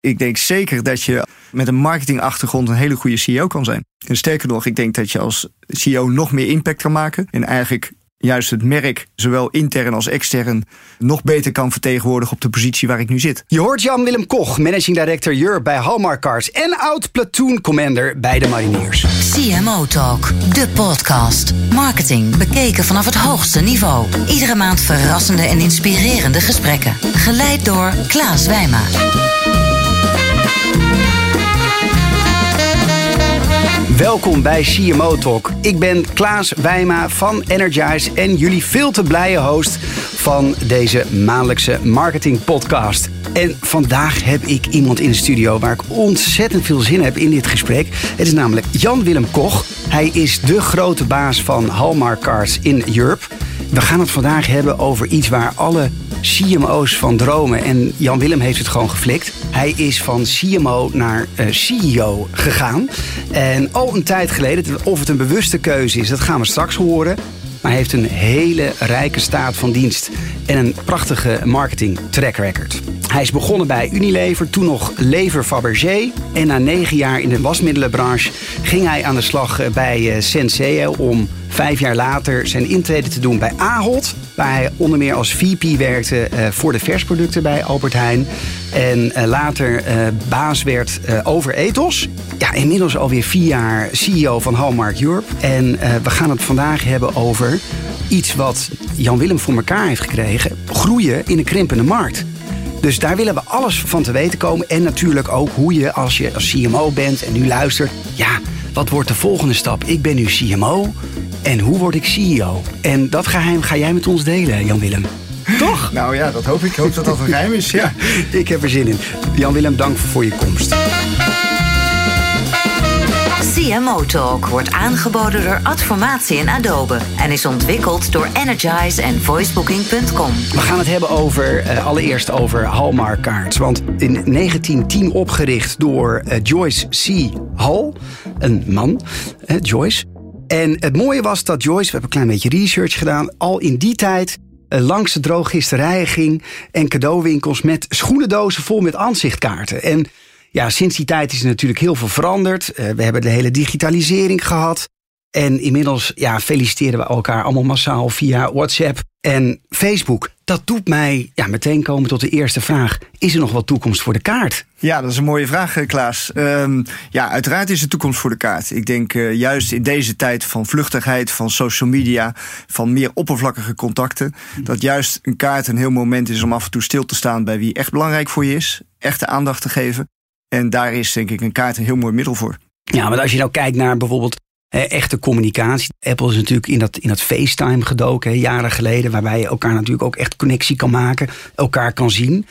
Ik denk zeker dat je met een marketingachtergrond een hele goede CEO kan zijn. En sterker nog, ik denk dat je als CEO nog meer impact kan maken. En eigenlijk juist het merk, zowel intern als extern, nog beter kan vertegenwoordigen op de positie waar ik nu zit. Je hoort Jan-Willem Koch, Managing Director Europe bij Hallmark Cars en oud platoon commander bij de Mariniers. CMO Talk, de podcast. Marketing bekeken vanaf het hoogste niveau. Iedere maand verrassende en inspirerende gesprekken. Geleid door Klaas Wijma. Welkom bij CMO Talk. Ik ben Klaas Wijma van Energize en jullie veel te blije host van deze maandelijkse marketing podcast. En vandaag heb ik iemand in de studio waar ik ontzettend veel zin heb in dit gesprek. Het is namelijk Jan-Willem Koch. Hij is de grote baas van Hallmark Cars in Europe. We gaan het vandaag hebben over iets waar alle CMO's van dromen. En Jan Willem heeft het gewoon geflikt. Hij is van CMO naar uh, CEO gegaan. En al een tijd geleden, of het een bewuste keuze is, dat gaan we straks horen. Maar hij heeft een hele rijke staat van dienst en een prachtige marketing track record. Hij is begonnen bij Unilever, toen nog Lever Fabergé. En na negen jaar in de wasmiddelenbranche ging hij aan de slag bij uh, Senseo om vijf jaar later zijn intrede te doen bij Ahold. Waar hij onder meer als VP werkte uh, voor de versproducten bij Albert Heijn. En later baas werd over Ethos. Ja, inmiddels alweer vier jaar CEO van Hallmark Europe. En we gaan het vandaag hebben over iets wat Jan Willem voor elkaar heeft gekregen. Groeien in een krimpende markt. Dus daar willen we alles van te weten komen. En natuurlijk ook hoe je als je als CMO bent en nu luistert. Ja, wat wordt de volgende stap? Ik ben nu CMO. En hoe word ik CEO? En dat geheim ga jij met ons delen, Jan-Willem. Toch? Nou ja, dat hoop ik. Ik hoop dat dat een geheim is. Ja. ik heb er zin in. Jan-Willem, dank voor je komst. CMO Talk wordt aangeboden door Adformatie en Adobe en is ontwikkeld door Energize en voicebooking.com. We gaan het hebben over, uh, allereerst over Hallmark kaarts. Want in 1910 opgericht door uh, Joyce C. Hall, een man, Joyce. En het mooie was dat Joyce, we hebben een klein beetje research gedaan, al in die tijd langs de drooggisterijen ging en cadeauwinkels met schoenendozen vol met aanzichtkaarten. En ja, sinds die tijd is er natuurlijk heel veel veranderd. Uh, we hebben de hele digitalisering gehad. En inmiddels ja, feliciteren we elkaar allemaal massaal via WhatsApp en Facebook. Dat doet mij ja, meteen komen tot de eerste vraag. Is er nog wat toekomst voor de kaart? Ja, dat is een mooie vraag, Klaas. Um, ja, uiteraard is er toekomst voor de kaart. Ik denk uh, juist in deze tijd van vluchtigheid, van social media, van meer oppervlakkige contacten, dat juist een kaart een heel moment is om af en toe stil te staan bij wie echt belangrijk voor je is, echte aandacht te geven. En daar is denk ik een kaart een heel mooi middel voor. Ja, maar als je nou kijkt naar bijvoorbeeld eh, echte communicatie. Apple is natuurlijk in dat, in dat FaceTime gedoken, hè, jaren geleden, waarbij je elkaar natuurlijk ook echt connectie kan maken, elkaar kan zien.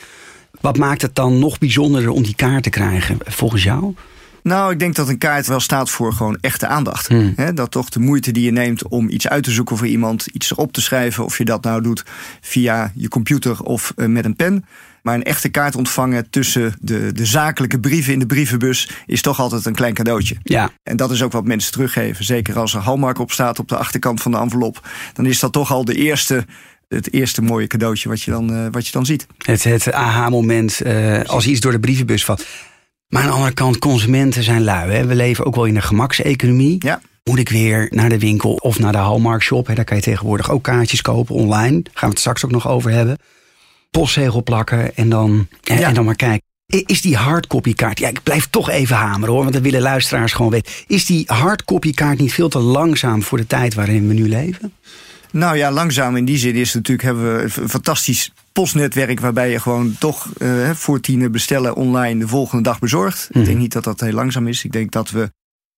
Wat maakt het dan nog bijzonderder om die kaart te krijgen, volgens jou? Nou, ik denk dat een kaart wel staat voor gewoon echte aandacht. Hmm. dat toch de moeite die je neemt om iets uit te zoeken voor iemand, iets erop te schrijven, of je dat nou doet via je computer of uh, met een pen. Maar een echte kaart ontvangen tussen de, de zakelijke brieven in de brievenbus is toch altijd een klein cadeautje. Ja. En dat is ook wat mensen teruggeven. Zeker als er Hallmark op staat op de achterkant van de envelop. Dan is dat toch al de eerste het eerste mooie cadeautje wat je dan, uh, wat je dan ziet. Het, het aha-moment uh, als iets door de brievenbus valt. Maar aan de andere kant, consumenten zijn lui. Hè? We leven ook wel in een gemakseconomie. Ja. Moet ik weer naar de winkel of naar de Hallmark shop? Hè? Daar kan je tegenwoordig ook kaartjes kopen online. Daar gaan we het straks ook nog over hebben postzegel plakken en dan, en, en dan maar kijken. Is die hardcopykaart, ja, ik blijf toch even hameren hoor, want dat willen luisteraars gewoon weten. Is die hardcopykaart niet veel te langzaam voor de tijd waarin we nu leven? Nou ja, langzaam in die zin is natuurlijk hebben we een fantastisch postnetwerk waarbij je gewoon toch uh, voor tienen bestellen online de volgende dag bezorgt. Ik denk mhm. niet dat dat heel langzaam is. Ik denk dat we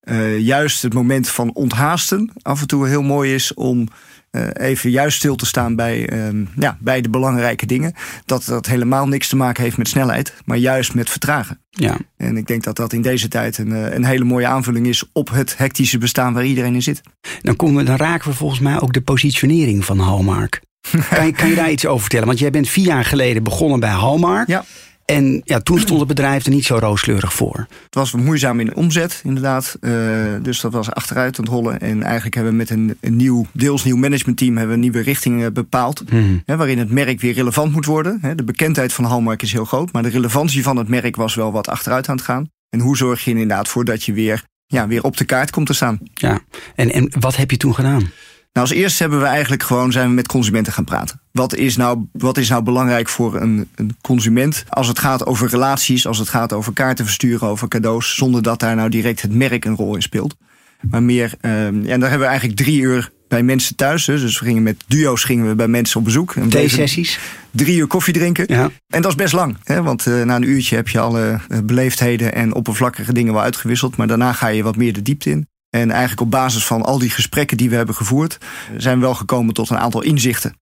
uh, juist het moment van onthaasten af en toe heel mooi is om uh, even juist stil te staan bij, uh, ja, bij de belangrijke dingen. Dat dat helemaal niks te maken heeft met snelheid, maar juist met vertragen. Ja. En ik denk dat dat in deze tijd een, uh, een hele mooie aanvulling is op het hectische bestaan waar iedereen in zit. Dan, komen we, dan raken we volgens mij ook de positionering van Hallmark. kan, je, kan je daar iets over vertellen? Want jij bent vier jaar geleden begonnen bij Hallmark. Ja. En ja, toen stond het bedrijf er niet zo rooskleurig voor. Het was moeizaam in omzet, inderdaad. Uh, dus dat was achteruit aan het rollen. En eigenlijk hebben we met een, een nieuw, deels nieuw managementteam... hebben we een nieuwe richting bepaald. Mm. Hè, waarin het merk weer relevant moet worden. Hè, de bekendheid van Hallmark is heel groot. Maar de relevantie van het merk was wel wat achteruit aan het gaan. En hoe zorg je inderdaad voor dat je weer, ja, weer op de kaart komt te staan? Ja, en, en wat heb je toen gedaan? Nou, als eerste hebben we eigenlijk gewoon zijn we met consumenten gaan praten. Wat is nou, wat is nou belangrijk voor een, een consument als het gaat over relaties, als het gaat over kaarten versturen, over cadeaus, zonder dat daar nou direct het merk een rol in speelt. Maar meer, ja, en daar hebben we eigenlijk drie uur bij mensen thuis. Dus we gingen met duo's gingen we bij mensen op bezoek. Twee sessies? Drie uur koffie drinken. Ja. En dat is best lang. Hè? Want uh, na een uurtje heb je alle uh, beleefdheden en oppervlakkige dingen wel uitgewisseld. Maar daarna ga je wat meer de diepte in. En eigenlijk op basis van al die gesprekken die we hebben gevoerd, zijn we wel gekomen tot een aantal inzichten.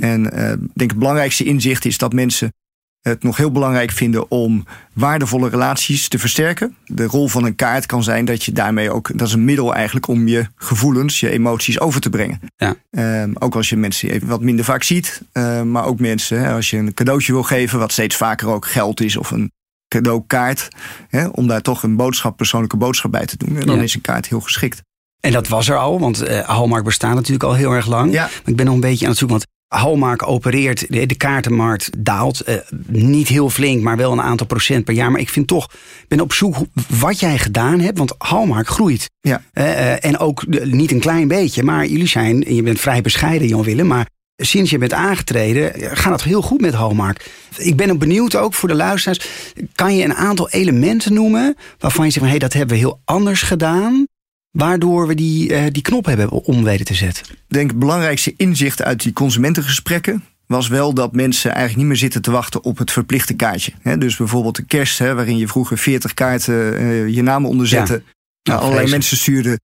En uh, ik denk het belangrijkste inzicht is dat mensen het nog heel belangrijk vinden om waardevolle relaties te versterken. De rol van een kaart kan zijn dat je daarmee ook, dat is een middel eigenlijk om je gevoelens, je emoties over te brengen. Ja. Um, ook als je mensen even wat minder vaak ziet, uh, maar ook mensen, hè, als je een cadeautje wil geven, wat steeds vaker ook geld is of een cadeaukaart, hè, om daar toch een boodschap, persoonlijke boodschap bij te doen. En dan Ja. is een kaart heel geschikt. En dat was er al, want uh, Hallmark bestaat natuurlijk al heel erg lang. Ja. Maar ik ben nog een beetje aan het zoeken, want Hallmark opereert, de, de kaartenmarkt daalt. Uh, niet heel flink, maar wel een aantal procent per jaar. Maar ik vind toch, ik ben op zoek wat jij gedaan hebt, want Hallmark groeit. Ja. Eh, eh, en ook niet een klein beetje, maar jullie zijn, en je bent vrij bescheiden Jan Willem, maar sinds je bent aangetreden eh, gaat het heel goed met Hallmark. Ik ben ook benieuwd ook voor de luisteraars, kan je een aantal elementen noemen waarvan je zegt van hé, dat hebben we heel anders gedaan, waardoor we die, eh, die knop hebben om weten te zetten. Ik denk het belangrijkste inzicht uit die consumentengesprekken was wel dat mensen eigenlijk niet meer zitten te wachten op het verplichte kaartje. Dus bijvoorbeeld de kerst, waarin je vroeger 40 kaarten eh, je naam onder zette. Ja. Nou, allerlei mensen stuurden.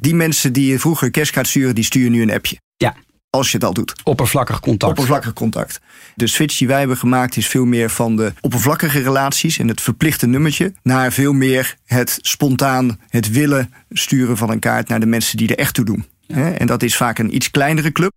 Die mensen die je vroeger een kerstkaart sturen, die sturen nu een appje. Als je het al doet. Oppervlakkig contact. Oppervlakkig contact. De switch die wij hebben gemaakt is veel meer van de oppervlakkige relaties en het verplichte nummertje. Naar veel meer het spontaan, het willen sturen van een kaart naar de mensen die er echt toe doen. En dat is vaak een iets kleinere club.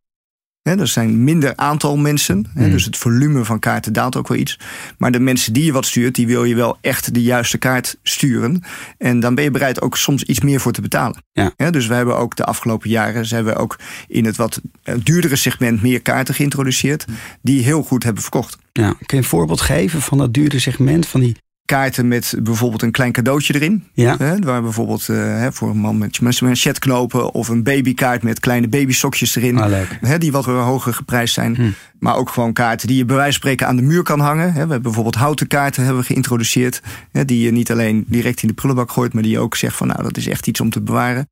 Hè, Er zijn minder aantal mensen. Hmm. Dus het volume van kaarten daalt ook wel iets. Maar de mensen die je wat stuurt, die wil je wel echt de juiste kaart sturen. En dan ben je bereid ook soms iets meer voor te betalen. Ja. Dus we hebben ook de afgelopen jaren zijn we ook in het wat eh, duurdere segment meer kaarten geïntroduceerd. Die heel goed hebben verkocht. Ja. Kun je een voorbeeld geven van dat dure segment van die. Kaarten met bijvoorbeeld een klein cadeautje erin. Ja, Hè, waar bijvoorbeeld eh, voor een man met, manchetknopen of een babykaart met kleine babysokjes erin. ah, leuk. Hè, die wat hoger geprijsd zijn. Hm. Maar ook gewoon kaarten die je bij wijze van spreken aan de muur kan hangen. Hè, we hebben bijvoorbeeld houten kaarten hebben we geïntroduceerd. Hè, die je niet alleen direct in de prullenbak gooit, maar die je ook zegt van nou dat is echt iets om te bewaren.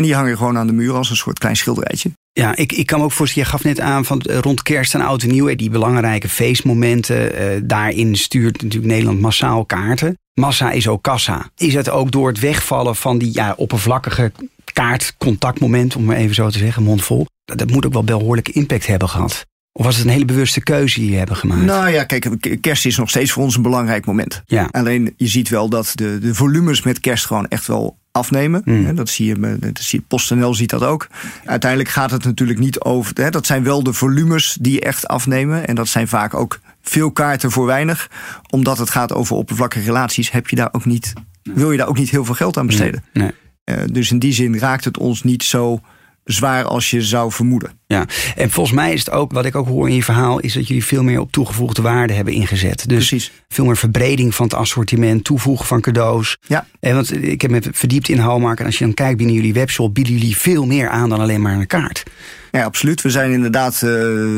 En die hangen gewoon aan de muur als een soort klein schilderijtje. Ja, ik, ik kan me ook voorstellen, je gaf net aan van eh, rond kerst en oud en nieuw, die belangrijke feestmomenten. eh, daarin stuurt natuurlijk Nederland massaal kaarten. Massa is ook kassa. Is het ook door het wegvallen van die ja, oppervlakkige kaartcontactmoment, om maar even zo te zeggen, mondvol. Dat, dat moet ook wel behoorlijke impact hebben gehad. Of was het een hele bewuste keuze die je hebben gemaakt? Nou ja, kijk, kerst is nog steeds voor ons een belangrijk moment. ja, Alleen je ziet wel dat de, de volumes met kerst gewoon echt wel afnemen. Mm. Hè, Dat zie je, dat zie PostNL ziet dat ook. Uiteindelijk gaat het natuurlijk niet over. Hè, dat zijn wel de volumes die echt afnemen. En dat zijn vaak ook veel kaarten voor weinig. Omdat het gaat over oppervlakkige relaties, heb je daar ook niet, wil je daar ook niet heel veel geld aan besteden. nee. Eh, dus in die zin raakt het ons niet zo zwaar als je zou vermoeden. Ja, en volgens mij is het ook, wat ik ook hoor in je verhaal, is dat jullie veel meer op toegevoegde waarde hebben ingezet. Dus Precies. veel meer verbreding van het assortiment, toevoegen van cadeaus. Ja. En want ik heb me verdiept in Hallmark en als je dan kijkt binnen jullie webshop, bieden jullie veel meer aan dan alleen maar een kaart. Ja, absoluut. We zijn inderdaad eh,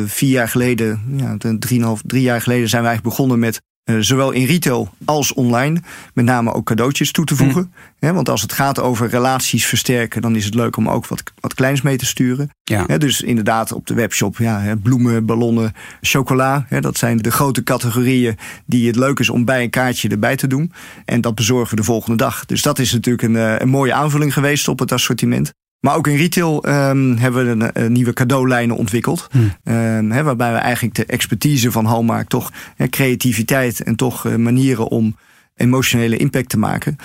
vier jaar geleden, ja, drieënhalf, drie jaar geleden zijn we eigenlijk begonnen met eh, zowel in retail als online, met name ook cadeautjes toe te voegen. Hè, want als het gaat over relaties versterken, dan is het leuk om ook wat, wat kleins mee te sturen. Ja. Dus inderdaad op de webshop, ja, bloemen, ballonnen, chocola. Dat zijn de grote categorieën die het leuk is om bij een kaartje erbij te doen. En dat bezorgen we de volgende dag. Dus dat is natuurlijk een, eh, een mooie aanvulling geweest op het assortiment. Maar ook in retail ehm, hebben we een, een nieuwe cadeaulijnen ontwikkeld. Hmm. Ehm, waarbij we eigenlijk de expertise van Hallmark toch creativiteit en toch eh, manieren om emotionele impact te maken.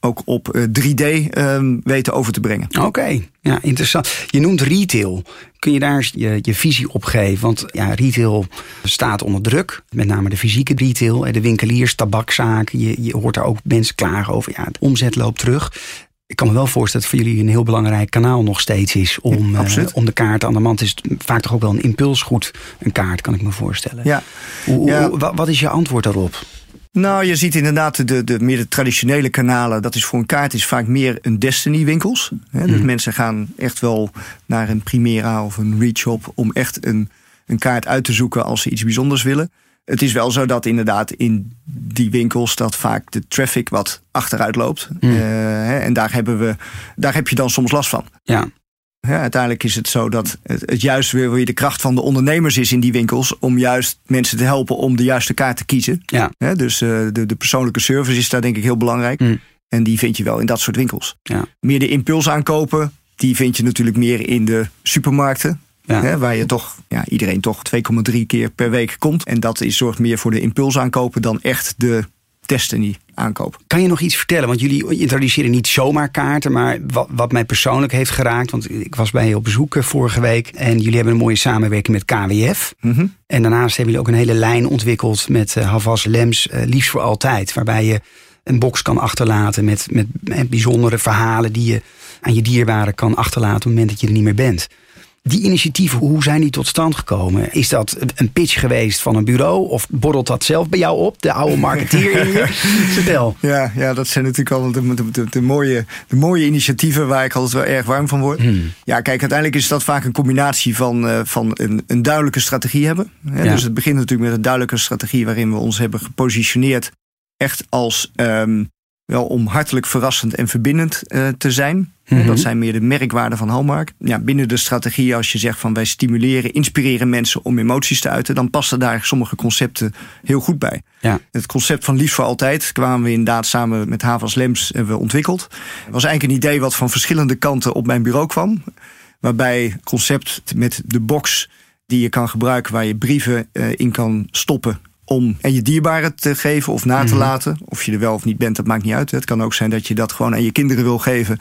ook op 3D ehm, weten over te brengen. Oké, ja, interessant. Je noemt retail. Kun je daar je, je visie op geven? Want ja, retail staat onder druk. Met name de fysieke retail. De winkeliers, tabakzaken. Je, je hoort daar ook mensen klagen over. Ja, het omzet loopt terug. Ik kan me wel voorstellen dat voor jullie een heel belangrijk kanaal nog steeds is om, ja, uh, om de kaart aan de man. Het is vaak toch ook wel een impulsgoed, een kaart, kan ik me voorstellen. Ja. Hoe, Ja. hoe- wat is je antwoord daarop? Nou, je ziet inderdaad de, de meer de traditionele kanalen. Dat is voor een kaart is vaak meer een Destiny winkels. Hè, dus mensen gaan echt wel naar een Primera of een Reachop om echt een, een kaart uit te zoeken als ze iets bijzonders willen. Het is wel zo dat inderdaad in die winkels dat vaak de traffic wat achteruit loopt. Eh, hè, en daar, hebben we, daar heb je dan soms last van. Ja, Ja, uiteindelijk is het zo dat het, het juist weer de kracht van de ondernemers is in die winkels. om juist mensen te helpen om de juiste kaart te kiezen. ja, dus eh, de, de persoonlijke service is daar denk ik heel belangrijk. Mm. En die vind je wel in dat soort winkels. ja, Meer de impulsaankopen, die vind je natuurlijk meer in de supermarkten. Ja. Hè, waar je toch, ja, iedereen toch 2,3 keer per week komt. En dat is, zorgt meer voor de impulsaankopen dan echt de Destiny aankoop. Kan je nog iets vertellen? Want jullie introduceren niet zomaar kaarten, maar wat, wat mij persoonlijk heeft geraakt. Want ik was bij je op bezoek eh, vorige week en jullie hebben een mooie samenwerking met KWF. Mhm. En daarnaast hebben jullie ook een hele lijn ontwikkeld met eh, Havas Lems, eh, liefst voor altijd. Waarbij je een box kan achterlaten met, met, met bijzondere verhalen die je aan je dierbaren kan achterlaten op het moment dat je er niet meer bent. Die initiatieven, hoe zijn die tot stand gekomen? Is dat een pitch geweest van een bureau of borrelt dat zelf bij jou op? De oude marketeer in je? Vertel. Ja, ja, dat zijn natuurlijk al de, de, de, de mooie, de mooie initiatieven waar ik altijd wel erg warm van word. Hmm. Ja, kijk, uiteindelijk is dat vaak een combinatie van, eh, van een, een duidelijke strategie hebben. Hè? Ja. Dus het begint natuurlijk met een duidelijke strategie waarin we ons hebben gepositioneerd echt als ehm, wel om hartelijk verrassend en verbindend eh, te zijn. Mhm. Dat zijn meer de merkwaarden van Hallmark. Ja, binnen de strategie, als je zegt van wij stimuleren, inspireren mensen om emoties te uiten, dan passen daar sommige concepten heel goed bij. Ja. Het concept van lief voor altijd kwamen we inderdaad samen met Havas Lems hebben we ontwikkeld. Het was eigenlijk een idee wat van verschillende kanten op mijn bureau kwam. Waarbij concept met de box die je kan gebruiken, waar je brieven eh, in kan stoppen om en je dierbaren te geven of na te Mhm. laten. Of je er wel of niet bent, dat maakt niet uit. Het kan ook zijn dat je dat gewoon aan je kinderen wil geven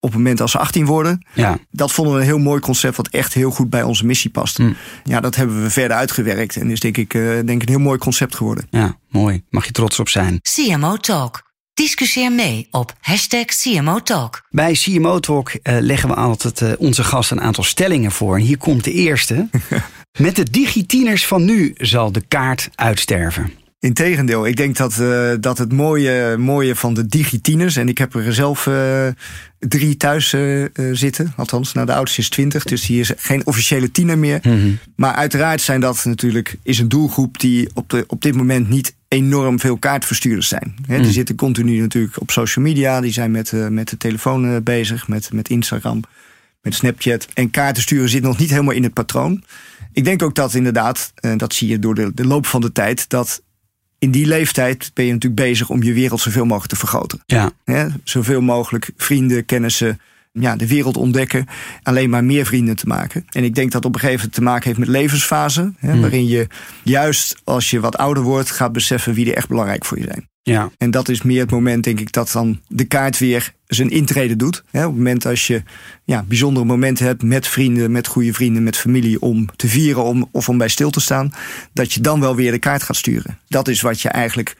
op het moment als ze 18 worden. Ja, Dat vonden we een heel mooi concept wat echt heel goed bij onze missie past. Mm. Ja, dat hebben we verder uitgewerkt en is denk ik, eh, denk ik een heel mooi concept geworden. ja, mooi. Mag je trots op zijn. CMO Talk. Discussieer mee op hashtag CMO Talk. Bij CMO Talk eh, leggen we altijd eh, onze gasten een aantal stellingen voor. En hier komt de eerste. Met de digitieners van nu zal de kaart uitsterven. Integendeel, ik denk dat, eh, dat het mooie, mooie van de digitieners... en ik heb er zelf eh, drie thuis eh, zitten. Althans, nou, de oudste is 20, dus die is geen officiële tiener meer. Maar uiteraard zijn dat natuurlijk, is een doelgroep... die op, de, op dit moment niet enorm veel kaartverstuurders zijn. Die zitten continu natuurlijk op social media. Die zijn met, met de telefoon bezig, met, met Instagram, met Snapchat. En kaarten sturen zit nog niet helemaal in het patroon. Ik denk ook dat inderdaad, en dat zie je door de, de loop van de tijd... dat in die leeftijd ben je natuurlijk bezig om je wereld zoveel mogelijk te vergroten. Ja? Zoveel mogelijk vrienden, kennissen, ja, de wereld ontdekken. Alleen maar meer vrienden te maken. En ik denk dat op een gegeven moment te maken heeft met levensfase. Hè, Waarin je juist als je wat ouder wordt gaat beseffen wie er echt belangrijk voor je zijn. Ja, En dat is meer het moment, denk ik, dat dan de kaart weer zijn intrede doet. Op het moment als je ja, bijzondere momenten hebt met vrienden, met goede vrienden, met familie om te vieren om, of om bij stil te staan, dat je dan wel weer de kaart gaat sturen. Dat is wat je eigenlijk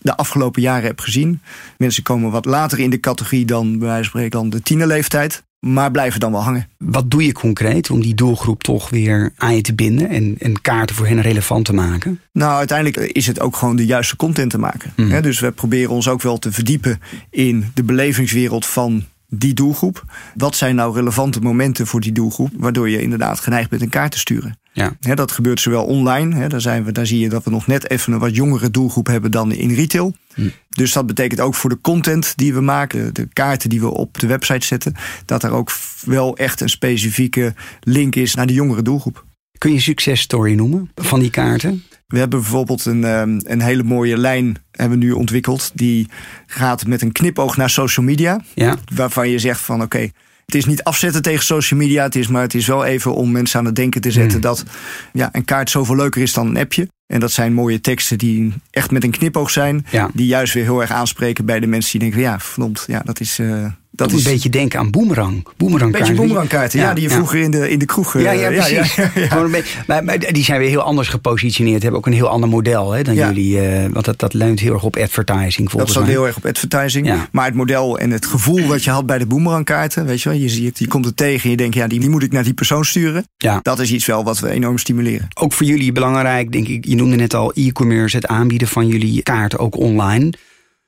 de afgelopen jaren hebt gezien. Mensen komen wat later in de categorie dan, bij wijze van spreken, dan de tienerleeftijd, maar blijven dan wel hangen. Wat doe je concreet om die doelgroep toch weer aan je te binden en, en kaarten voor hen relevant te maken? Nou, uiteindelijk is het ook gewoon de juiste content te maken. Hè, dus we proberen ons ook wel te verdiepen in de belevingswereld van die doelgroep. Wat zijn nou relevante momenten voor die doelgroep, waardoor je inderdaad geneigd bent een kaart te sturen? Ja, dat gebeurt zowel online, hè, daar, zijn we, daar zie je dat we nog net even een wat jongere doelgroep hebben dan in retail. Hm. Dus dat betekent ook voor de content die we maken, de kaarten die we op de website zetten, dat er ook wel echt een specifieke link is naar de jongere doelgroep. Kun je een successtory noemen van die kaarten? We hebben bijvoorbeeld een, ehm, een hele mooie lijn hebben we nu ontwikkeld. Die gaat met een knipoog naar social media. Ja, Waarvan je zegt van oké, Het is niet afzetten tegen social media. Het is, maar het is wel even om mensen aan het denken te zetten Mm. dat ja, een kaart zoveel leuker is dan een appje. En dat zijn mooie teksten die echt met een knipoog zijn. Ja. Die juist weer heel erg aanspreken bij de mensen die denken: ja, verdomd, ja, dat is. eh, dat Dat is een beetje denken aan boemerang. Boemerang een beetje boemerangkaarten. Ja, die je vroeger in de, in de kroeg. eh, Ja, ja, precies. ja, maar, maar die zijn weer heel anders gepositioneerd. Hebben ook een heel ander model hè, dan jullie. eh, want dat, dat leunt heel erg op advertising Dat volgens staat mij. heel erg op advertising. Maar het model en het gevoel wat je had bij de boemerangkaarten, weet je wel, je ziet, je komt er tegen en je denkt, ja, die, die moet ik naar die persoon sturen. Ja. Dat is iets wel wat we enorm stimuleren. Ook voor jullie belangrijk, denk ik. Je noemde net al e-commerce, het aanbieden van jullie kaarten ook online.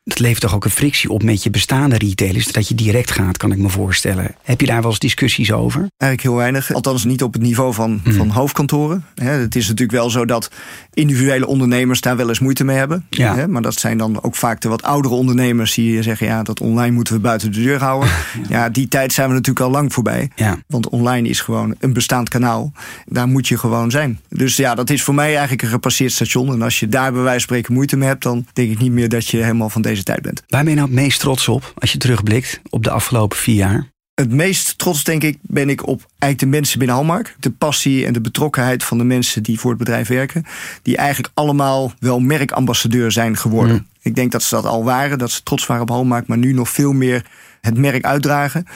Dat levert toch ook een frictie op met je bestaande retailers. Dat je direct gaat, kan ik me voorstellen. Heb je daar wel eens discussies over? Eigenlijk heel weinig. Althans niet op het niveau van, Mhm. van hoofdkantoren. Het is natuurlijk wel zo dat individuele ondernemers daar wel eens moeite mee hebben. Ja. Maar dat zijn dan ook vaak de wat oudere ondernemers die zeggen... ja, dat online moeten we buiten de deur houden. ja, die tijd zijn we natuurlijk al lang voorbij. Ja. Want online is gewoon een bestaand kanaal. Daar moet je gewoon zijn. Dus ja, dat is voor mij eigenlijk een gepasseerd station. En als je daar bij wijze van spreken moeite mee hebt... dan denk ik niet meer dat je helemaal van deze tijd bent. Waar ben je nou het meest trots op als je terugblikt op de afgelopen vier jaar? Het meest trots, denk ik, ben ik op eigenlijk de mensen binnen Hallmark. De passie en de betrokkenheid van de mensen die voor het bedrijf werken. Die eigenlijk allemaal wel merkambassadeur zijn geworden. Mm. Ik denk dat ze dat al waren, dat ze trots waren op Hallmark. Maar nu nog veel meer het merk uitdragen.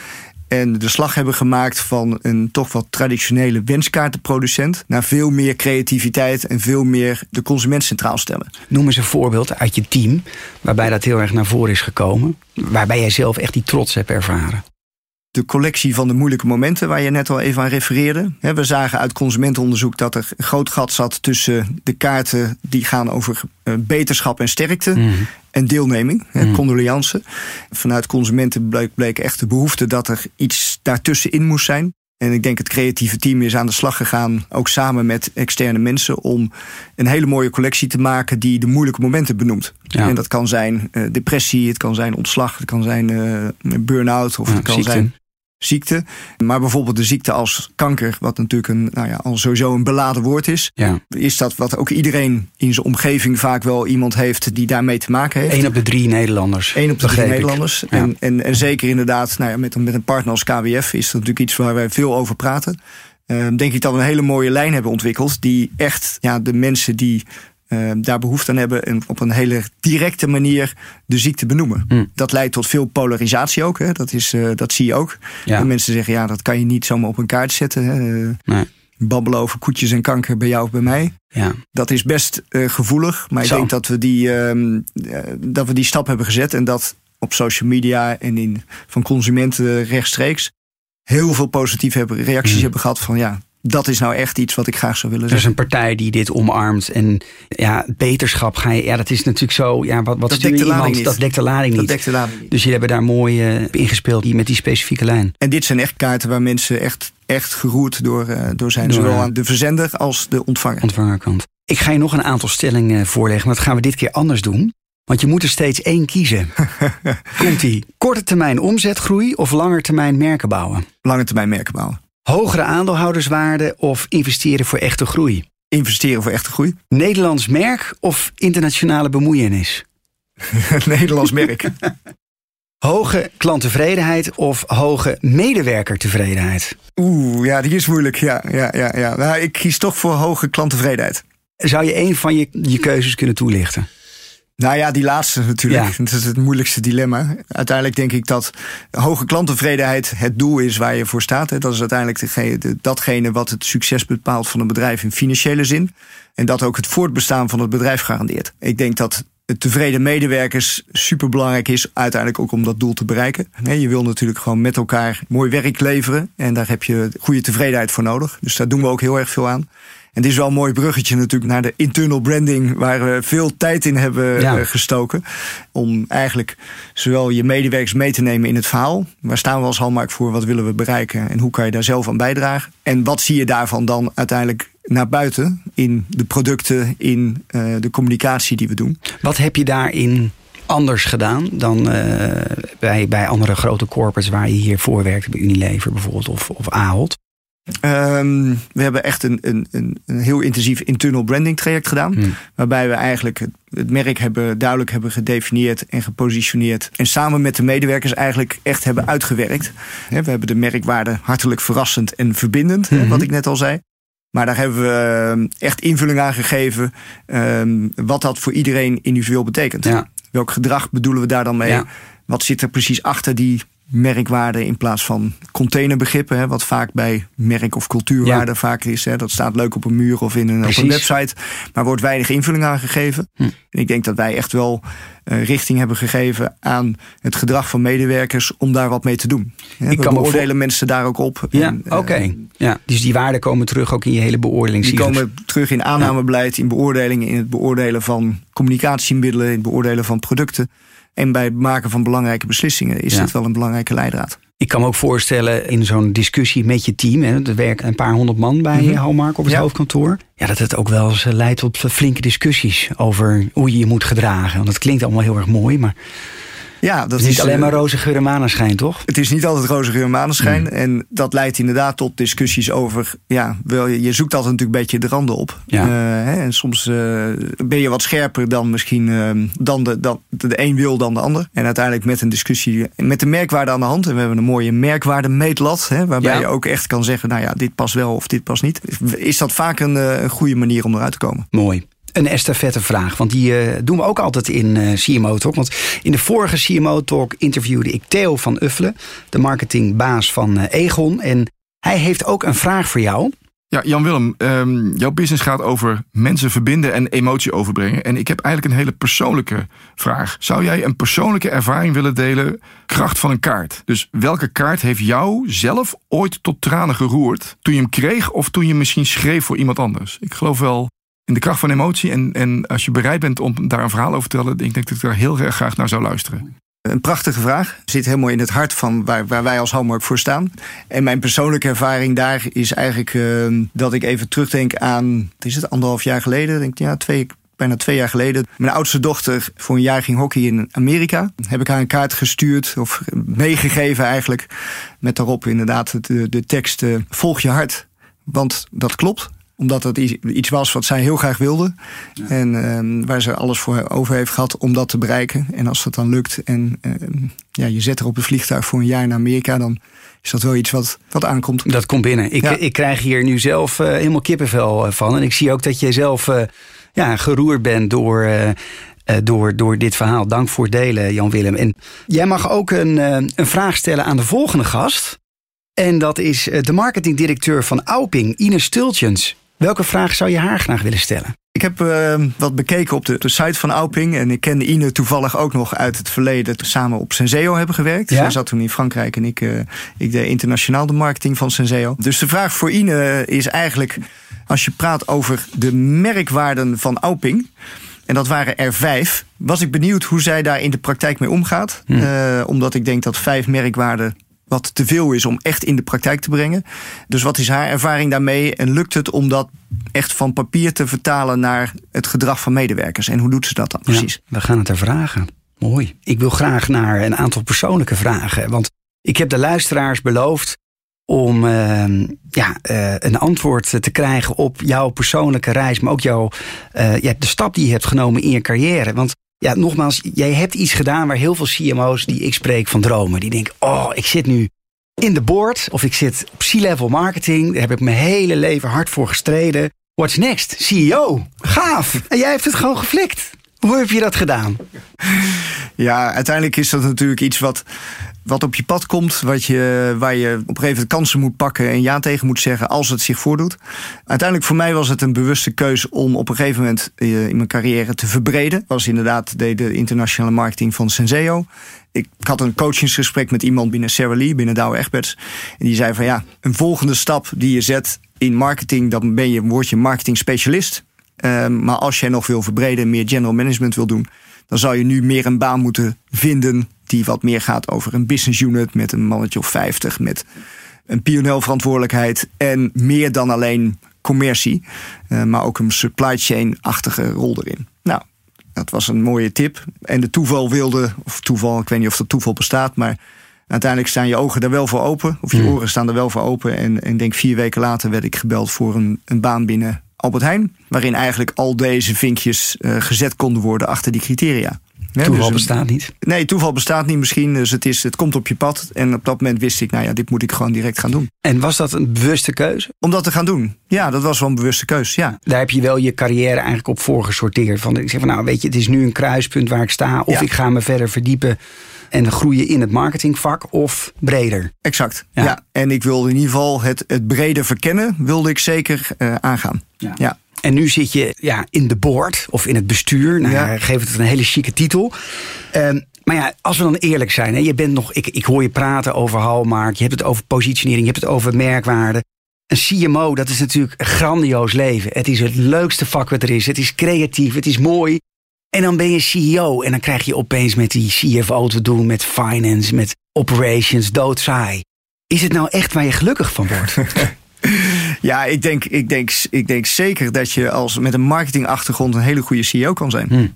En de slag hebben gemaakt van een toch wat traditionele wenskaartenproducent. Naar veel meer creativiteit en veel meer de consument centraal stellen. Noem eens een voorbeeld uit je team waarbij dat heel erg naar voren is gekomen. Waarbij jij zelf echt die trots hebt ervaren. de collectie van de moeilijke momenten waar je net al even aan refereerde. We zagen uit consumentenonderzoek dat er een groot gat zat tussen de kaarten die gaan over eh, beterschap en sterkte Mhm. En deelneming, hè, Mhm. condoliance. Vanuit consumenten bleek, bleek echt de behoefte dat er iets daartussenin moest zijn. En ik denk het creatieve team is aan de slag gegaan, ook samen met externe mensen, om een hele mooie collectie te maken die de moeilijke momenten benoemt. Ja. En dat kan zijn eh, depressie, het kan zijn ontslag, het kan zijn eh, burn-out of Ja, het kan ziekte. zijn ziekte. Maar bijvoorbeeld de ziekte als kanker, wat natuurlijk een, nou ja, al sowieso een beladen woord is. Ja. Is dat wat ook iedereen in zijn omgeving vaak wel iemand heeft die daarmee te maken heeft. Eén op de drie Nederlanders. Eén op de drie ik. Nederlanders. Ja. En, en, en zeker inderdaad, nou ja, met, een- met een partner als KWF is dat natuurlijk iets waar wij veel over praten. Eh, denk ik dat we een hele mooie lijn hebben ontwikkeld. Die echt ja, de mensen die eh, daar behoefte aan hebben. En op een hele directe manier de ziekte benoemen. Hm. Dat leidt tot veel polarisatie ook. Hè. Dat, is, eh, dat zie je ook. Ja. En mensen zeggen, ja, dat kan je niet zomaar op een kaart zetten. Hè. Eh, Nee. Babbelen over koetjes en kanker bij jou of bij mij. Ja. Dat is best eh, gevoelig. Maar ik denk dat we, die, ehm, eh, dat we die stap hebben gezet. En dat op social media en in, van consumenten rechtstreeks heel veel positieve reacties Hmm. hebben gehad van ja, dat is nou echt iets wat ik graag zou willen Er is zeggen. een partij die dit omarmt. En ja, beterschap ga je. Ja, dat is natuurlijk zo. Ja, wat, wat Dat dekt de lading iemand? niet. Dat dekt de lading Dat niet. dekt de lading niet. Dus jullie hebben daar mooi eh, op ingespeeld die- met die specifieke lijn. En dit zijn echt kaarten waar mensen echt, echt geroerd door, eh, door zijn. Door, zowel eh, aan de verzender als de ontvanger. Ontvangerkant. Ik ga je nog een aantal stellingen voorleggen, maar dat gaan we dit keer anders doen. Want je moet er steeds één kiezen. Komt-ie. Korte termijn omzetgroei of lange termijn merken bouwen? Lange termijn merken bouwen. Hogere aandeelhouderswaarde of investeren voor echte groei? Investeren voor echte groei. Nederlands merk of internationale bemoeienis? Nederlands merk. Hoge klanttevredenheid of hoge medewerkertevredenheid? Oeh, ja, die is moeilijk. Ja, ja, ja, ja. Nou, ik kies toch voor hoge klanttevredenheid. Zou je één van je, je keuzes kunnen toelichten? Nou ja, die laatste natuurlijk. Ja. Dat is het moeilijkste dilemma. Uiteindelijk denk ik dat hoge klanttevredenheid het doel is waar je voor staat. Dat is uiteindelijk datgene wat het succes bepaalt van een bedrijf in financiële zin. En dat ook het voortbestaan van het bedrijf garandeert. Ik denk dat tevreden medewerkers superbelangrijk is. Uiteindelijk ook om dat doel te bereiken. Je wil natuurlijk gewoon met elkaar mooi werk leveren. En daar heb je goede tevredenheid voor nodig. Dus daar doen we ook heel erg veel aan. En dit is wel een mooi bruggetje natuurlijk naar de internal branding, waar we veel tijd in hebben Ja. eh, gestoken. Om eigenlijk zowel je medewerkers mee te nemen in het verhaal. Waar staan we als Hallmark voor? Wat willen we bereiken? En hoe kan je daar zelf aan bijdragen? En wat zie je daarvan dan uiteindelijk naar buiten in de producten, in eh, de communicatie die we doen? Wat heb je daarin anders gedaan dan eh, bij, bij andere grote corporates waar je hiervoor werkte, bij Unilever bijvoorbeeld of, of Ahold? Ehm, we hebben echt een, een, een, een heel intensief internal branding traject gedaan. Hmm. Waarbij we eigenlijk het, het merk hebben, duidelijk hebben gedefinieerd en gepositioneerd. En samen met de medewerkers eigenlijk echt hebben uitgewerkt. We hebben de merkwaarde hartelijk verrassend en verbindend, wat ik net al zei. Maar daar hebben we eh, echt invulling aan gegeven. ehm, wat dat voor iedereen individueel betekent. Ja. Welk gedrag bedoelen we daar dan mee? Ja. Wat zit er precies achter die merkwaarde in plaats van containerbegrippen, hè, wat vaak bij merk- of cultuurwaarde vaak is. Hè. Dat staat leuk op een muur of in een, op een website, maar wordt weinig invulling aan gegeven. Hm. En ik denk dat wij echt wel eh, richting hebben gegeven aan het gedrag van medewerkers om daar wat mee te doen. Hè, we kan beoordelen mensen daar ook op. Ja, eh, oké. Ja, dus die waarden komen terug ook in je hele beoordeling. Die komen terug in aannamebeleid, in beoordelingen, in het beoordelen van communicatiemiddelen, in het beoordelen van producten. En bij het maken van belangrijke beslissingen is Ja. dit wel een belangrijke leidraad. Ik kan me ook voorstellen in zo'n discussie met je team. Hè, er werken een paar honderd man bij. Hallmark op het Ja. hoofdkantoor. Ja, dat het ook wel eens eh, leidt tot flinke discussies over hoe je je moet gedragen. Want dat klinkt allemaal heel erg mooi, maar Ja, dat het is niet is alleen eh, maar roze geur en maneschijn, toch? Het is niet altijd roze geur en maneschijn. Mm. En dat leidt inderdaad tot discussies over. Ja, wel, je zoekt altijd natuurlijk een beetje de randen op. Ja. Eh, hè, en soms eh, ben je wat scherper dan misschien eh, dan de, dan de een wil dan de ander. En uiteindelijk met een discussie met de merkwaarde aan de hand. En we hebben een mooie merkwaarde meetlat. Hè, waarbij Ja. je ook echt kan zeggen: nou ja, dit past wel of dit past niet. Is dat vaak een, een goede manier om eruit te komen? Mooi. Een estafette vraag, want die eh, doen we ook altijd in eh, CMO Talk. Want in de vorige CMO Talk interviewde ik Theo van Uffelen, de marketingbaas van eh, Egon. En hij heeft ook een vraag voor jou. Ja, Jan-Willem, ehm, jouw business gaat over mensen verbinden en emotie overbrengen. En ik heb eigenlijk een hele persoonlijke vraag. Zou jij een persoonlijke ervaring willen delen, kracht van een kaart? Dus welke kaart heeft jou zelf ooit tot tranen geroerd toen je hem kreeg of toen je misschien schreef voor iemand anders? Ik geloof wel in de kracht van emotie en, en als je bereid bent om daar een verhaal over te vertellen, ik denk dat ik daar heel erg graag naar zou luisteren. Een prachtige vraag. Zit helemaal in het hart van waar, waar wij als Hallmark voor staan. En mijn persoonlijke ervaring daar is eigenlijk eh, dat ik even terugdenk aan, is het, anderhalf jaar geleden? Denk ik, ja, twee, bijna twee jaar geleden. Mijn oudste dochter voor een jaar ging hockey in Amerika. Heb ik haar een kaart gestuurd, of meegegeven eigenlijk. Met daarop inderdaad de, de tekst: eh, Volg je hart. Want dat klopt omdat het iets was wat zij heel graag wilde. En ehm, waar ze alles voor over heeft gehad om dat te bereiken. En als dat dan lukt en ehm, ja, je zet er op een vliegtuig voor een jaar naar Amerika... dan is dat wel iets wat, wat aankomt. Dat komt binnen. Ik, Ja. ik krijg hier nu zelf eh, helemaal kippenvel eh, van. En ik zie ook dat je zelf eh, ja, geroerd bent door, door, door dit verhaal. Dank voor het delen, Jan-Willem. En jij mag ook een, een vraag stellen aan de volgende gast. En dat is de marketingdirecteur van Auping, Ine Stultjens. Welke vraag zou je haar graag willen stellen? Ik heb ehm, wat bekeken op de, de site van Auping. En ik kende Ine toevallig ook nog uit het verleden. Samen op Senseo hebben gewerkt. Ja? Zij zat toen in Frankrijk en ik, eh, ik deed internationaal de marketing van Senseo. Dus de vraag voor Ine is eigenlijk... als je praat over de merkwaarden van Auping... en dat waren er vijf... was ik benieuwd hoe zij daar in de praktijk mee omgaat. Eh, omdat ik denk dat vijf merkwaarden wat te veel is om echt in de praktijk te brengen. Dus wat is haar ervaring daarmee? En lukt het om dat echt van papier te vertalen naar het gedrag van medewerkers? En hoe doet ze dat dan precies? Ja, we gaan het er vragen. Mooi. Ik wil graag naar een aantal persoonlijke vragen. Want ik heb de luisteraars beloofd om eh, ja, eh, een antwoord te krijgen op jouw persoonlijke reis. Maar ook jouw, ja, de stap die je hebt genomen in je carrière. Want ja, nogmaals, jij hebt iets gedaan waar heel veel CMO's die ik spreek van dromen. Die denken, oh, ik zit nu in de board of ik zit op C-level marketing. Daar heb ik mijn hele leven hard voor gestreden. What's next? CEO. Gaaf. En jij hebt het gewoon geflikt. Hoe heb je dat gedaan? Ja, uiteindelijk is dat natuurlijk iets wat, wat op je pad komt. Wat je, waar je op een gegeven moment kansen moet pakken en ja tegen moet zeggen als het zich voordoet. Uiteindelijk voor mij was het een bewuste keuze om op een gegeven moment eh, in mijn carrière te verbreden. Was inderdaad de internationale marketing van Senseo. Ik had een coachingsgesprek met iemand binnen Sarah Lee, binnen Douwe Egberts. En die zei van ja, een volgende stap die je zet in marketing, dan ben je, word je marketing specialist. Ehm, maar als jij nog wil verbreden en meer general management wil doen, dan zou je nu meer een baan moeten vinden die wat meer gaat over een business unit met een mannetje of 50, met een P&L-verantwoordelijkheid en meer dan alleen commercie, eh, maar ook een supply chain-achtige rol erin. Nou, dat was een mooie tip. En de toeval wilde, of toeval, ik weet niet of dat toeval bestaat, maar Uiteindelijk staan je ogen daar wel voor open. Of je Hmm. oren staan er wel voor open. En en ik denk vier weken later werd ik gebeld voor een, een baan binnen Albert Heijn. Waarin eigenlijk al deze vinkjes eh, gezet konden worden achter die criteria. Toeval dus een- bestaat niet. Nee, toeval bestaat niet misschien. Dus het, is, het komt op je pad. En op dat moment wist ik, nou ja, dit moet ik gewoon direct gaan doen. En was dat een bewuste keuze? Om dat te gaan doen. Ja, dat was wel een bewuste keus. Ja. Daar heb je wel je carrière eigenlijk op voorgesorteerd. Van, ik zeg van nou weet je, het is nu een kruispunt waar ik sta. Of Ja. ik ga me verder verdiepen en groeien in het marketingvak. Of breder. Exact. Ja. Ja. En ik wilde in ieder geval het, het brede verkennen, wilde ik zeker eh, aangaan. Ja. Ja. En nu zit je ja, in de board of in het bestuur. Nou, Ja. Geef het een hele chique titel. Ehm, maar ja, als we dan eerlijk zijn. Hè, je bent nog, ik, ik hoor je praten over haalmarkt. Je hebt het over positionering. Je hebt het over merkwaarde. Een CMO, dat is natuurlijk een grandioos leven. Het is het leukste vak wat er is. Het is creatief, het is mooi. En dan ben je CEO. En dan krijg je opeens met die CFO te doen. Met finance, met operations, doodsaai. Is het nou echt waar je gelukkig van wordt? Ja, ik denk, ik, denk, ik denk zeker dat je als met een marketingachtergrond een hele goede CEO kan zijn. Hmm.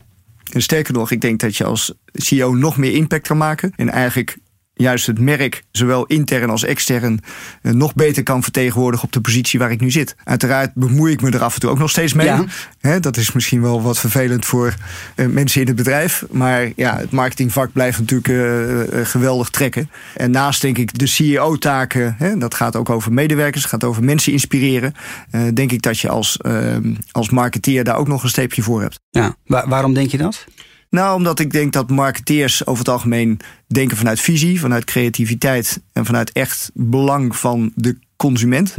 En sterker nog, ik denk dat je als CEO nog meer impact kan maken. En eigenlijk juist het merk, zowel intern als extern, eh, nog beter kan vertegenwoordigen op de positie waar ik nu zit. Uiteraard bemoei ik me er af en toe ook nog steeds mee. Ja. Dat is misschien wel wat vervelend voor eh, mensen in het bedrijf. Maar ja, het marketingvak blijft natuurlijk eh, geweldig trekken. En naast denk ik de CEO-taken, dat gaat ook over medewerkers, het gaat over mensen inspireren. denk ik dat je als, eh, als marketeer daar ook nog een streepje voor hebt. ja. Wa- waarom denk je dat? Nou, omdat ik denk dat marketeers over het algemeen denken vanuit visie, vanuit creativiteit en vanuit echt belang van de consument.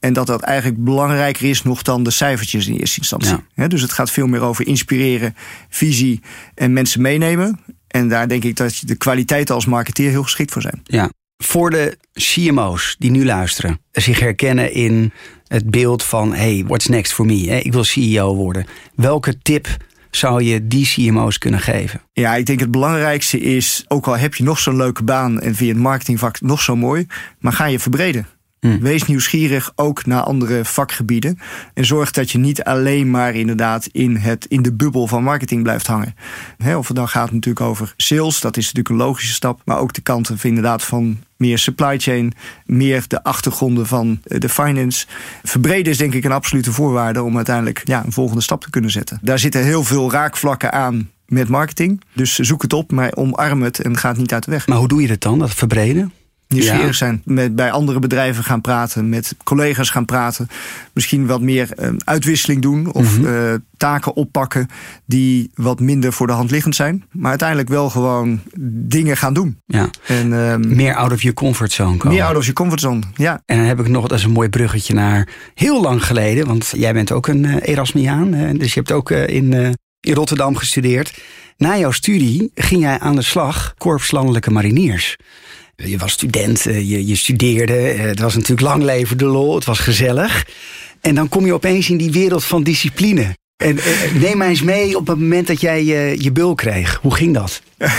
En dat dat eigenlijk belangrijker is nog dan de cijfertjes in eerste instantie. Ja. Dus het gaat veel meer over inspireren, visie en mensen meenemen. En daar denk ik dat de kwaliteiten als marketeer heel geschikt voor zijn. Ja. Voor de CMO's die nu luisteren, zich herkennen in het beeld van: hey, what's next for me? Ik wil CEO worden. Welke tip zou je die CMO's kunnen geven? Ja, ik denk het belangrijkste is, ook al heb je nog zo'n leuke baan en vind je het marketingvak nog zo mooi, maar ga je verbreden. Hmm. Wees nieuwsgierig ook naar andere vakgebieden. En zorg dat je niet alleen maar inderdaad in, het, in de bubbel van marketing blijft hangen. Hè, of het dan gaat natuurlijk over sales, dat is natuurlijk een logische stap. Maar ook de kanten van inderdaad van meer supply chain, meer de achtergronden van eh, de finance. Verbreden is denk ik een absolute voorwaarde om uiteindelijk ja, een volgende stap te kunnen zetten. Daar zitten heel veel raakvlakken aan met marketing. Dus zoek het op, maar omarm het en ga het niet uit de weg. Maar hoe doe je dat dan, dat verbreden? Nieuwsgierig Ja. zijn, met, bij andere bedrijven gaan praten, met collega's gaan praten. Misschien wat meer eh, uitwisseling doen of Mhm. eh, taken oppakken die wat minder voor de hand liggend zijn. Maar uiteindelijk wel gewoon dingen gaan doen. Ja. En ehm, Meer out of your comfort zone komen. meer out of je comfortzone. Ja, En dan heb ik nog, dat is een mooi bruggetje naar heel lang geleden. Want jij bent ook een eh, Erasmiaan. Dus je hebt ook eh, in, in Rotterdam gestudeerd. Na jouw studie ging jij aan de slag Korps Landelijke Mariniers. Je was student, eh, je, je studeerde. eh, Het was natuurlijk lang leven de lol. Het was gezellig. En dan kom je opeens in die wereld van discipline. En eh, neem mij eens mee op het moment dat jij eh, je bul kreeg. Hoe ging dat?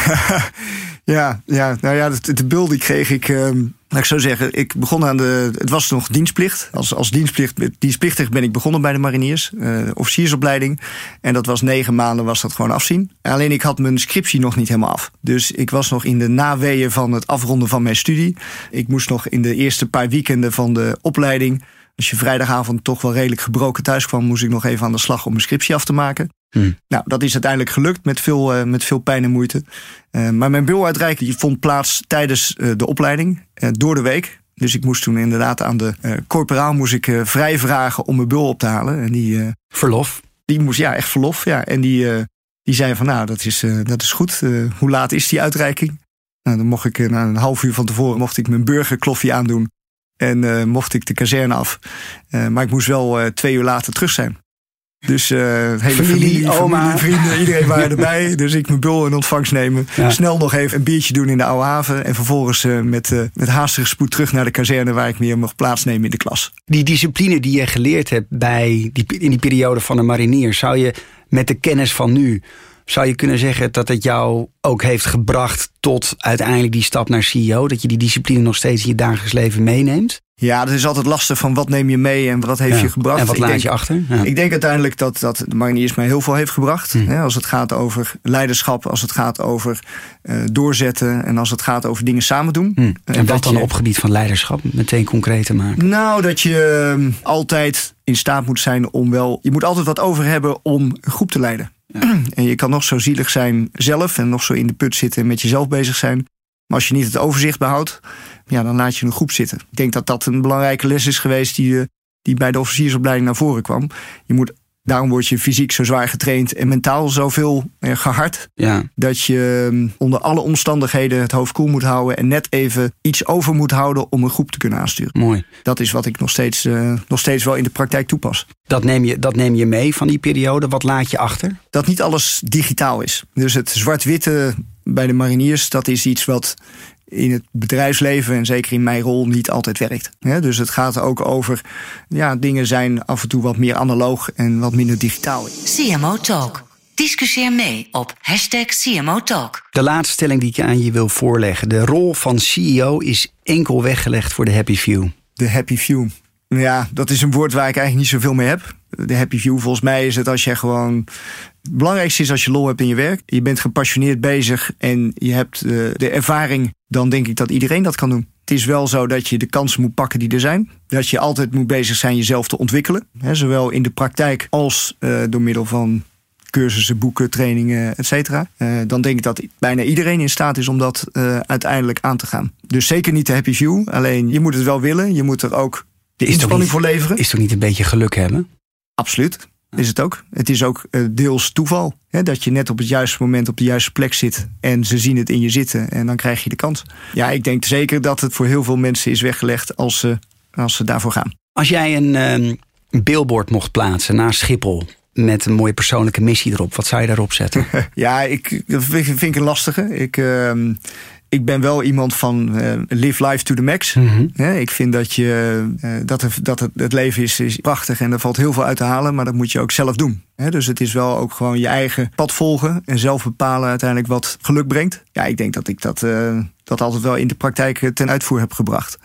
ja, ja, nou ja, de, de bul die kreeg ik. laat ik zo zeggen, ik begon aan de. Het was nog dienstplicht. Als, als dienstplicht, dienstplichtig ben ik begonnen bij de mariniers, eh, officiersopleiding. En dat was negen maanden, was dat gewoon afzien. Alleen ik had mijn scriptie nog niet helemaal af. Dus ik was nog in de naweeën van het afronden van mijn studie. Ik moest nog in de eerste paar weekenden van de opleiding. Als je vrijdagavond toch wel redelijk gebroken thuis kwam, moest ik nog even aan de slag om mijn scriptie af te maken. Hmm. Nou, dat is uiteindelijk gelukt met veel, eh, met veel pijn en moeite. Eh, maar mijn biluitreiking die vond plaats tijdens eh, de opleiding, door de week. Dus ik moest toen inderdaad aan de corporaal moest ik, vrij vragen om mijn bul op te halen. En die, Verlof. die moest, ja, echt verlof. Ja. En die, die zei van, nou, dat is, dat is goed. Hoe laat is die uitreiking? Nou, dan mocht ik na een half uur van tevoren mocht ik mijn burgerkloffie aandoen. En mocht ik de kazerne af. Maar ik moest wel twee uur later terug zijn. Dus eh hele Familie, familie, oma. familie, vrienden, iedereen waren erbij. Dus ik mijn bul in ontvangst nemen. Ja. Snel nog even een biertje doen in de oude haven. En vervolgens eh, met, eh, met haastige spoed terug naar de kazerne... waar ik weer mocht plaatsnemen in de klas. Die discipline die je geleerd hebt bij die, in die periode van de mariniers, zou je met de kennis van nu Zou je kunnen zeggen dat het jou ook heeft gebracht tot uiteindelijk die stap naar CEO? Dat je die discipline nog steeds in je dagelijks leven meeneemt? Ja, dat is altijd lastig van wat neem je mee en wat heeft Ja. je gebracht. En wat laat denk- je achter? Ja. Ik denk uiteindelijk dat, dat de mariniers mij heel veel heeft gebracht. Hm. Hè, als het gaat over leiderschap, als het gaat over eh, doorzetten en als het gaat over dingen samen doen. Hm. Eh, En wat dan je- op gebied van leiderschap? Meteen concreet te maken. Nou, dat je ehm, altijd in staat moet zijn om wel. Je moet altijd wat over hebben om een groep te leiden. En je kan nog zo zielig zijn zelf en nog zo in de put zitten en met jezelf bezig zijn. Maar als je niet het overzicht behoudt, ja, dan laat je een groep zitten. Ik denk dat dat een belangrijke les is geweest die, eh, die bij de officiersopleiding naar voren kwam. Je moet, daarom word je fysiek zo zwaar getraind en mentaal zoveel eh, gehard. Ja. Dat je ehm, onder alle omstandigheden het hoofd koel moet houden en net even iets over moet houden om een groep te kunnen aansturen. Mooi. Dat is wat ik nog steeds, eh, nog steeds wel in de praktijk toepas. Dat neem, je, dat neem je mee van die periode. Wat laat je achter? Dat niet alles digitaal is. Dus het zwart-witte bij de mariniers, dat is iets wat in het bedrijfsleven en zeker in mijn rol niet altijd werkt. Hè, dus het gaat ook over, ja, dingen zijn af en toe wat meer analoog en wat minder digitaal. CMO Talk. Discussieer mee op hashtag CMO Talk. De laatste stelling die ik aan je wil voorleggen. De rol van CEO is enkel weggelegd voor de happy few. De happy few. Ja, dat is een woord waar ik eigenlijk niet zoveel mee heb. De happy few, volgens mij is het als je gewoon. Het belangrijkste is als je lol hebt in je werk. Je bent gepassioneerd bezig en je hebt eh, de ervaring. Dan denk ik dat iedereen dat kan doen. Het is wel zo dat je de kansen moet pakken die er zijn. Dat je altijd moet bezig zijn jezelf te ontwikkelen. Hè, zowel in de praktijk als eh, door middel van cursussen, boeken, trainingen, et cetera. Eh, dan denk ik dat bijna iedereen in staat is om dat eh, uiteindelijk aan te gaan. Dus zeker niet de happy few. Alleen je moet het wel willen. Je moet er ook de inspanning voor leveren. Is toch niet een beetje geluk hebben? Absoluut. Is het ook. Het is ook eh, deels toeval. Hè, dat je net op het juiste moment op de juiste plek zit. En ze zien het in je zitten. En dan krijg je de kans. Ja, ik denk zeker dat het voor heel veel mensen is weggelegd als ze, als ze daarvoor gaan. Als jij een ehm, een billboard mocht plaatsen naast Schiphol... met een mooie persoonlijke missie erop, wat zou je daarop zetten? Ja, ik, dat vind vind ik een lastige. Ik, ehm, ik ben wel iemand van eh, live life to the max. Mhm. Ik vind dat, je, eh, dat, er- dat het, het leven is, is prachtig en er valt heel veel uit te halen, maar dat moet je ook zelf doen. Dus het is wel ook gewoon je eigen pad volgen en zelf bepalen uiteindelijk wat geluk brengt. Ja, ik denk dat ik dat, eh, dat altijd wel in de praktijk ten uitvoer heb gebracht.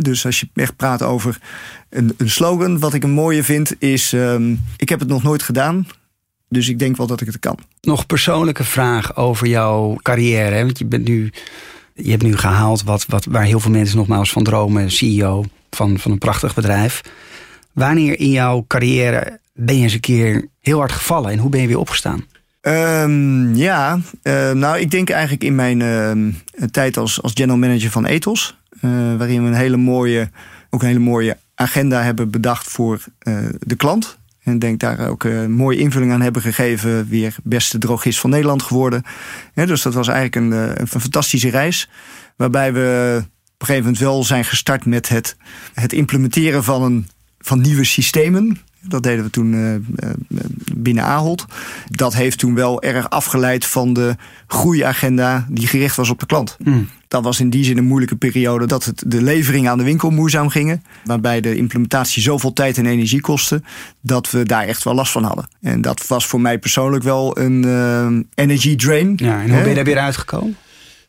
Dus als je echt praat over een, een slogan, wat ik een mooie vind, is: ehm, Ik heb het nog nooit gedaan, dus ik denk wel dat ik het kan. Nog persoonlijke vraag over jouw carrière. Hè? Want je, bent nu, je hebt nu gehaald wat, wat, waar heel veel mensen nogmaals van dromen. CEO van, van een prachtig bedrijf. Wanneer in jouw carrière ben je eens een keer heel hard gevallen? En hoe ben je weer opgestaan? Ehm, ja, eh, nou, ik denk eigenlijk in mijn ehm, tijd als, als general manager van Ethos, eh, waarin we een hele mooie, ook een hele mooie agenda hebben bedacht voor eh, de klant. En denk daar ook een mooie invulling aan hebben gegeven. Weer beste drogist van Nederland geworden. Ja, dus dat was eigenlijk een, eh, een fantastische reis. Waarbij we op een gegeven moment wel zijn gestart met het, het implementeren van, een, van nieuwe systemen. Dat deden we toen eh, eh, binnen Ahold. Dat heeft toen wel erg afgeleid van de groeiagenda die gericht was op de klant. Dat was in die zin een moeilijke periode dat het de leveringen aan de winkel moeizaam gingen. Waarbij de implementatie zoveel tijd en energie kostte dat we daar echt wel last van hadden. En dat was voor mij persoonlijk wel een eh, energy drain. Ja, en hoe ben je daar weer uitgekomen?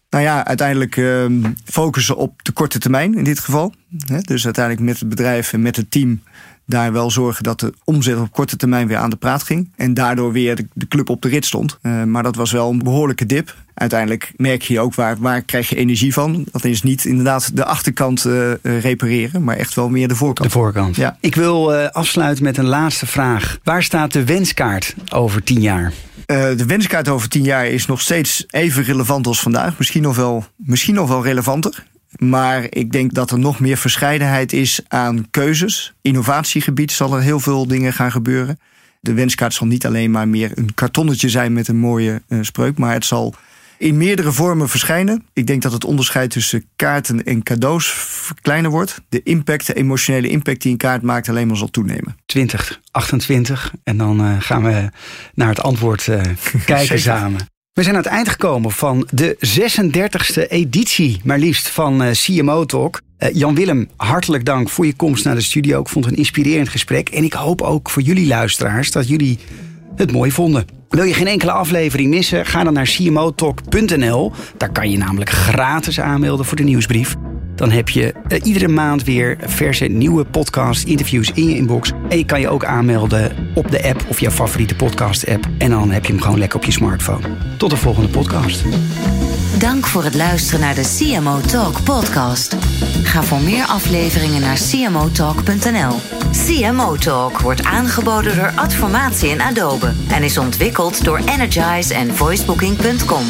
Nou ja, uiteindelijk ehm, focussen op de korte termijn in dit geval. Dus uiteindelijk met het bedrijf en met het team daar wel zorgen dat de omzet op korte termijn weer aan de praat ging. En daardoor weer de, de club op de rit stond. Eh, maar dat was wel een behoorlijke dip. Uiteindelijk merk je ook waar, waar krijg je energie van. Dat is niet inderdaad de achterkant eh, eh, repareren, maar echt wel meer de voorkant. De voorkant. Ja. Ik wil afsluiten met een laatste vraag. Waar staat de wenskaart over tien jaar? De wenskaart over tien jaar is nog steeds even relevant als vandaag. Misschien nog wel, misschien nog wel relevanter. Maar ik denk dat er nog meer verscheidenheid is aan keuzes. Innovatiegebied zal er heel veel dingen gaan gebeuren. De wenskaart zal niet alleen maar meer een kartonnetje zijn met een mooie eh, spreuk, maar het zal in meerdere vormen verschijnen. Ik denk dat het onderscheid tussen kaarten en cadeaus kleiner wordt. De impact, de emotionele impact die een kaart maakt, alleen maar zal toenemen. 2028. En dan eh, gaan we naar het antwoord eh, kijken samen. We zijn aan het eind gekomen van de 36e editie, maar liefst van eh, CMO Talk. Eh, Jan-Willem, hartelijk dank voor je komst naar de studio. Ik vond het een inspirerend gesprek. En ik hoop ook voor jullie luisteraars dat jullie het mooi vonden. Wil je geen enkele aflevering missen? Ga dan naar cmotalk.nl. Daar kan je namelijk gratis aanmelden voor de nieuwsbrief. Dan heb je uh, iedere maand weer verse nieuwe podcast, interviews in je inbox. En je kan je ook aanmelden op de app of jouw favoriete podcast app. En dan heb je hem gewoon lekker op je smartphone. Tot de volgende podcast. Dank voor het luisteren naar de CMO Talk podcast. Ga voor meer afleveringen naar cmotalk.nl. CMO Talk wordt aangeboden door Adformatie en Adobe en is ontwikkeld door Energize en voicebooking.com.